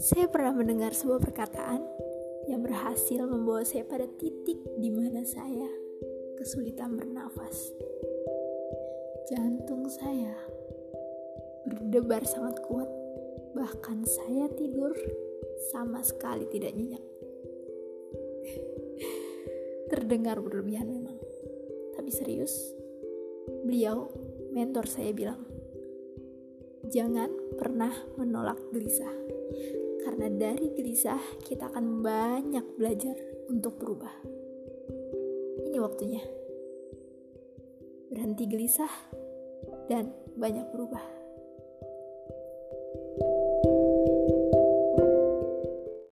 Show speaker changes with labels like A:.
A: Saya pernah mendengar sebuah perkataan yang berhasil membawa saya pada titik di mana saya kesulitan bernafas. Jantung saya berdebar sangat kuat, bahkan saya tidur sama sekali tidak nyenyak. Terdengar berlebihan memang, tapi serius, beliau mentor saya bilang, jangan pernah menolak gelisah. Karena dari gelisah kita akan banyak belajar untuk berubah. Ini waktunya. Berhenti gelisah dan banyak berubah.